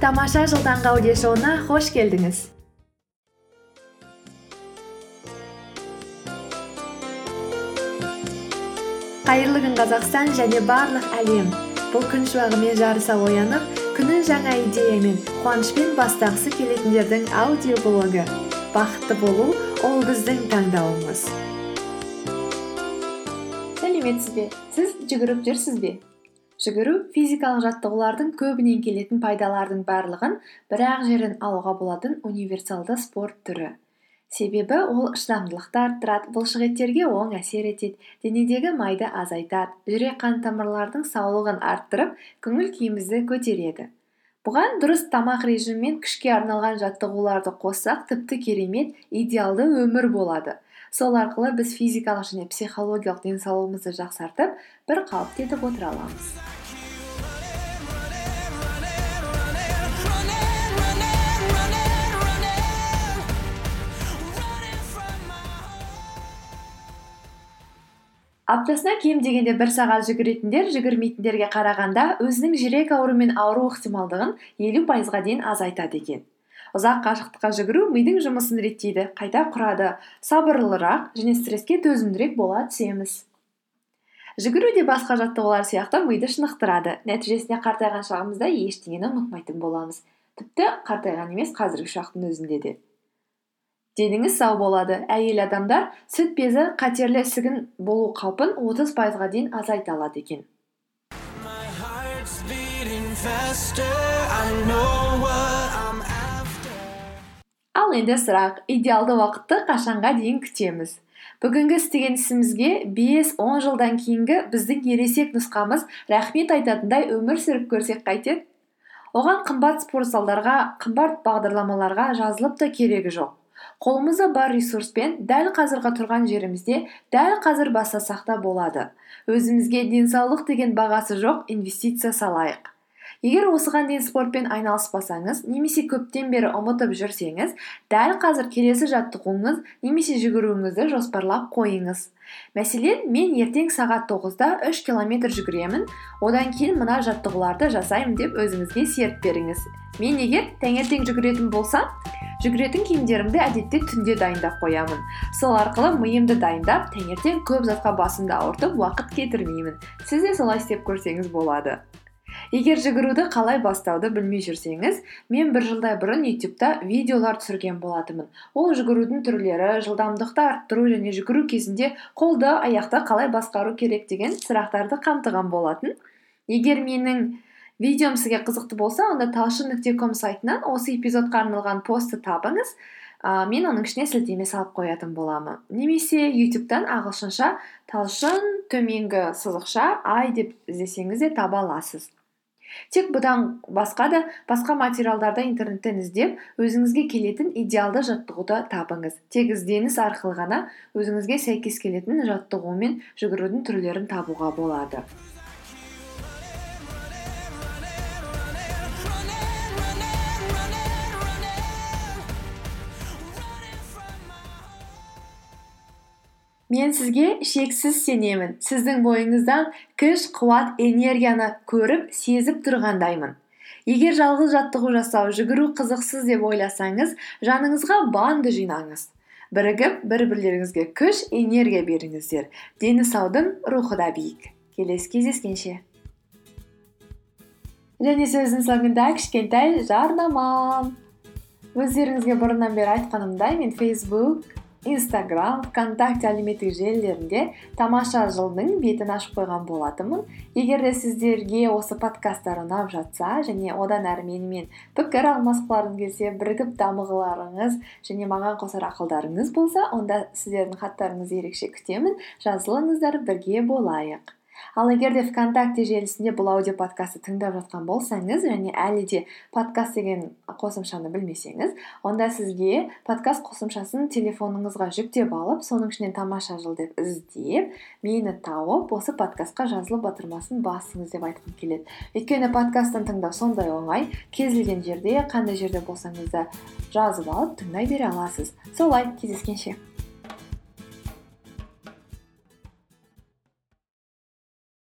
тамаша жыл таңғы аудиошоуына қош келдіңіз қайырлы күн қазақстан және барлық әлем. Бұл күн шуағымен жарыса оянып күнін жаңа идеямен қуанышпен бастағысы келетіндердің аудиоблогы. Бақытты болу ол біздің таңдауымыз. Сәлеметсіз бе? Сіз жүгіріп жүрсіз бе? Жүгіру физикалық жаттығулардың көбінен келетін пайдалардың барлығын бір ақ жерден алуға болатын универсалды спорт түрі. Себебі ол шыдамдылықты арттырады бұлшықеттерге оң әсер етеді денедегі майды азайтады жүрек қан тамырлардың саулығын арттырып көңіл күйімізді көтереді. Бұған дұрыс тамақ режимі мен күшке арналған жаттығуларды қоссақ тіпті керемет идеалды өмір болады. Сол арқылы біз физикалық және психологиялық денсаулығымызды жақсартып бір қалыпты етіп отыра аламыз. Аптасына кем дегенде бір сағат жүгіретіндер жүгірмейтіндерге қарағанда өзінің жүрек ауруымен ауыру ықтималдығын елу пайызға дейін азайтады екен. Ұзақ қашықтыққа жүгіру мидың жұмысын реттейді қайта құрады. Сабырлырақ және стресске төзімдірек бола түсеміз. Жүгіру де басқа жаттығулар сияқты миды шынықтырады. Нәтижесінде қартайған шағымызда ештеңені ұмытмайтын боламыз. Тіпті қартайған емес қазіргі шақтың өзінде де. Деніңіз сау болады. Әйел адамдар сүт безі қатерлі ісігін болу қаупін отыз пайызға дейін азайта алады екен. Ал енді сұрақ идеалды уақытты қашанға дейін күтеміз. Бүгінгі істеген ісімізге бес он жылдан кейінгі біздің ересек нұсқамыз рахмет айтатындай өмір сүріп көрсек қайтеді. Оған қымбат спорт залдарға қымбат бағдарламаларға жазылып та керегі жоқ. Қолымызда бар ресурспен дәл қазіргі тұрған жерімізде дәл қазір бастасақ та болады. Өзімізге денсаулық деген бағасы жоқ инвестиция салайық. Егер осыған дейін спортпен айналыспасаңыз немесе көптен бері ұмытып жүрсеңіз дәл қазір келесі жаттығуыңыз немесе жүгіруіңізді жоспарлап қойыңыз. Мәселен мен ертең сағат тоғызда үш километр жүгіремін одан кейін мына жаттығуларды жасаймын деп өзіңізге серт беріңіз. Мен егер таңертең жүгіретін болсам жүгіретін киімдерімді әдетте түнде дайындап қоямын. Сол арқылы миымды дайындап таңертең көп затқа басымды ауыртып уақыт кетірмеймін. Сіз де солай істеп көрсеңіз болады. Егер жүгіруді қалай бастауды білмей жүрсеңіз мен бір жылдай бұрын ютубта видеолар түсірген болатынмын. Ол жүгірудің түрлері жылдамдықты арттыру және жүгіру кезінде қолды аяқты қалай басқару керек деген сұрақтарды қамтыған болатын. Егер менің видеом сізге қызықты болса онда талшын нүкте ком сайтынан осы эпизодқа арналған постты табыңыз. Ә, мен оның ішіне сілтеме салып қоятын боламын. Немесе ютубтан ағылшынша талшын төменгі сызықша ай деп іздесеңіз де таба аласыз. Тек бұдан басқа да басқа материалдарды интернеттен іздеп өзіңізге келетін идеалды жаттығуды табыңыз. Тек ізденіс арқылы ғана өзіңізге сәйкес келетін жаттығу мен жүгірудің түрлерін табуға болады. Мен сізге шексіз сенемін. Сіздің бойыңыздан күш қуат энергияны көріп сезіп тұрғандаймын. Егер жалғыз жаттығу жасау жүгіру қызықсыз деп ойласаңыз жаныңызға банды жинаңыз. Бірігіп бір бірлеріңізге күш энергия беріңіздер дені саудың рухы да биік. Келесі кездескенше. Және сөздің соңында кішкентай жарнама. Өздеріңізге бұрыннан бері айтқанымдай мен фейсбук инстаграм вконтакте әлеуметтік желілерінде тамаша жылдың бетін ашып қойған болатынмын. Егер де сіздерге осы подкасттар ұнап жатса және одан әрі менімен пікір алмасқыларыңыз келсе бірігіп дамығыларыңыз және маған қосар ақылдарыңыз болса онда сіздердің хаттарыңызды ерекше күтемін. Жазылыңыздар бірге болайық. Ал егер де вконтакте желісінде бұл аудио подкастты тыңдап жатқан болсаңыз және әлі де подкаст деген қосымшаны білмесеңіз онда сізге подкаст қосымшасын телефоныңызға жүктеп алып соның ішінен тамаша жыл деп іздеп мені тауып осы подкастқа жазылып батырмасын басыңыз деп айтқым келеді. Өйткені подкастын тыңдау сондай оңай кез келген жерде қандай жерде болсаңыз да жазып алып тыңдай бере аласыз. Солай кездескенше.